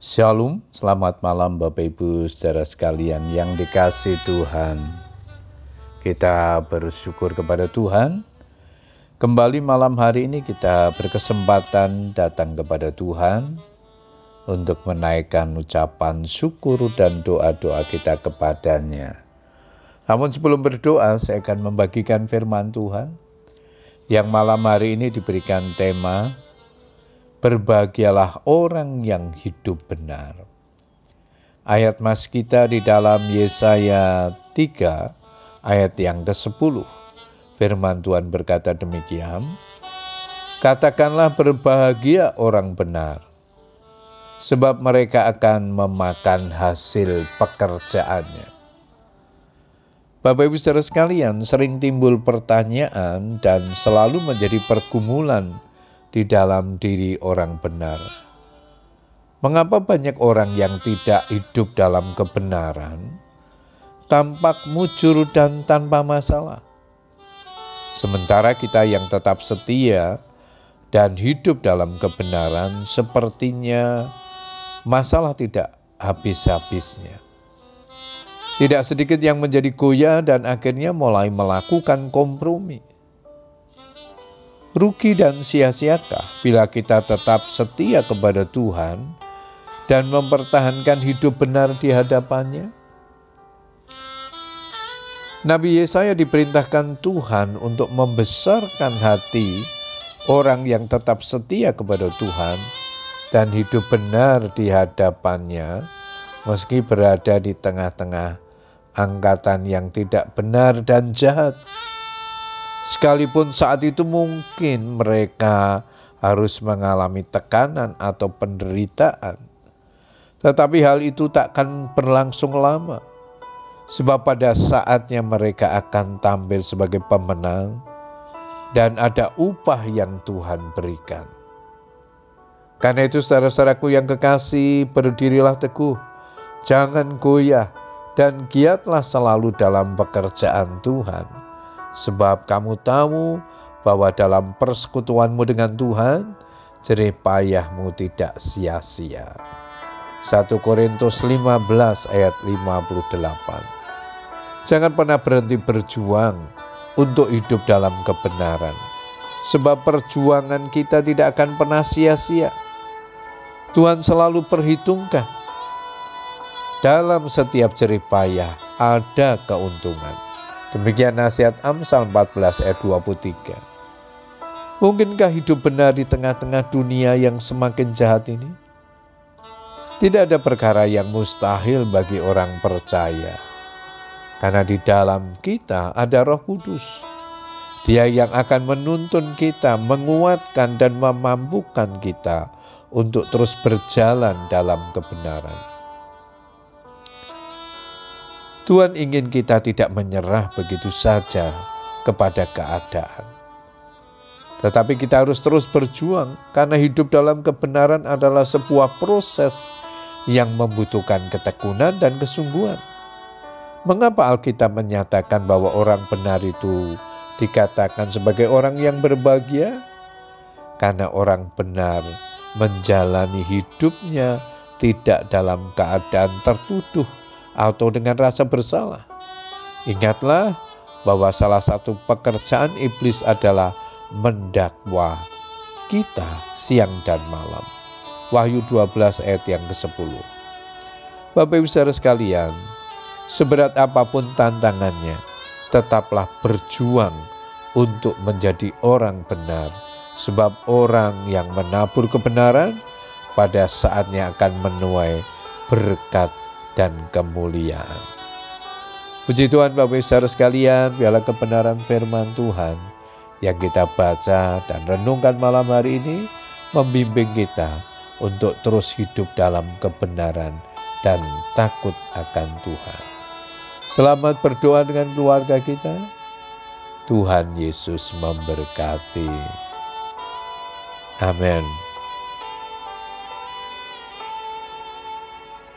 Shalom, selamat malam Bapak Ibu saudara sekalian yang dikasih Tuhan. Kita bersyukur kepada Tuhan. Kembali malam hari ini kita berkesempatan datang kepada Tuhan untuk menaikkan ucapan syukur dan doa-doa kita kepadanya. Namun sebelum berdoa saya akan membagikan firman Tuhan yang malam hari ini diberikan tema Berbahagialah orang yang hidup benar. Ayat mas kita di dalam Yesaya 3 ayat yang ke-10. Firman Tuhan berkata demikian, Katakanlah berbahagia orang benar, sebab mereka akan memakan hasil pekerjaannya. Bapak Ibu saudara sekalian, sering timbul pertanyaan dan selalu menjadi pergumulan di dalam diri orang benar. Mengapa banyak orang yang tidak hidup dalam kebenaran tampak mujur dan tanpa masalah? Sementara kita yang tetap setia dan hidup dalam kebenaran sepertinya masalah tidak habis-habisnya. Tidak sedikit yang menjadi goyah dan akhirnya mulai melakukan kompromi rugi dan sia-siakah bila kita tetap setia kepada Tuhan dan mempertahankan hidup benar di hadapannya? Nabi Yesaya diperintahkan Tuhan untuk membesarkan hati orang yang tetap setia kepada Tuhan dan hidup benar di hadapannya meski berada di tengah-tengah angkatan yang tidak benar dan jahat. Sekalipun saat itu mungkin mereka harus mengalami tekanan atau penderitaan, tetapi hal itu tak akan berlangsung lama, sebab pada saatnya mereka akan tampil sebagai pemenang, dan ada upah yang Tuhan berikan. Karena itu, saudara-saudaraku yang kekasih, berdirilah teguh, jangan goyah, dan giatlah selalu dalam pekerjaan Tuhan Sebab kamu tahu bahwa dalam persekutuanmu dengan Tuhan, jerih payahmu tidak sia-sia. 1 Korintus 15 ayat 58 Jangan pernah berhenti berjuang untuk hidup dalam kebenaran. Sebab perjuangan kita tidak akan pernah sia-sia. Tuhan selalu perhitungkan. Dalam setiap jerih payah ada keuntungan. Demikian nasihat Amsal 14 ayat 23. Mungkinkah hidup benar di tengah-tengah dunia yang semakin jahat ini? Tidak ada perkara yang mustahil bagi orang percaya. Karena di dalam kita ada roh kudus. Dia yang akan menuntun kita, menguatkan dan memampukan kita untuk terus berjalan dalam kebenaran. Tuhan ingin kita tidak menyerah begitu saja kepada keadaan. Tetapi kita harus terus berjuang karena hidup dalam kebenaran adalah sebuah proses yang membutuhkan ketekunan dan kesungguhan. Mengapa Alkitab menyatakan bahwa orang benar itu dikatakan sebagai orang yang berbahagia? Karena orang benar menjalani hidupnya tidak dalam keadaan tertuduh atau dengan rasa bersalah. Ingatlah bahwa salah satu pekerjaan iblis adalah mendakwa kita siang dan malam. Wahyu 12 ayat yang ke-10. Bapak Ibu Saudara sekalian, seberat apa pun tantangannya, tetaplah berjuang untuk menjadi orang benar. Sebab orang yang menabur kebenaran pada saatnya akan menuai berkat dan kemuliaan. Puji Tuhan Bapak Ibu Saudara sekalian, biarlah kebenaran firman Tuhan yang kita baca dan renungkan malam hari ini membimbing kita untuk terus hidup dalam kebenaran dan takut akan Tuhan. Selamat berdoa dengan keluarga kita. Tuhan Yesus memberkati. Amin.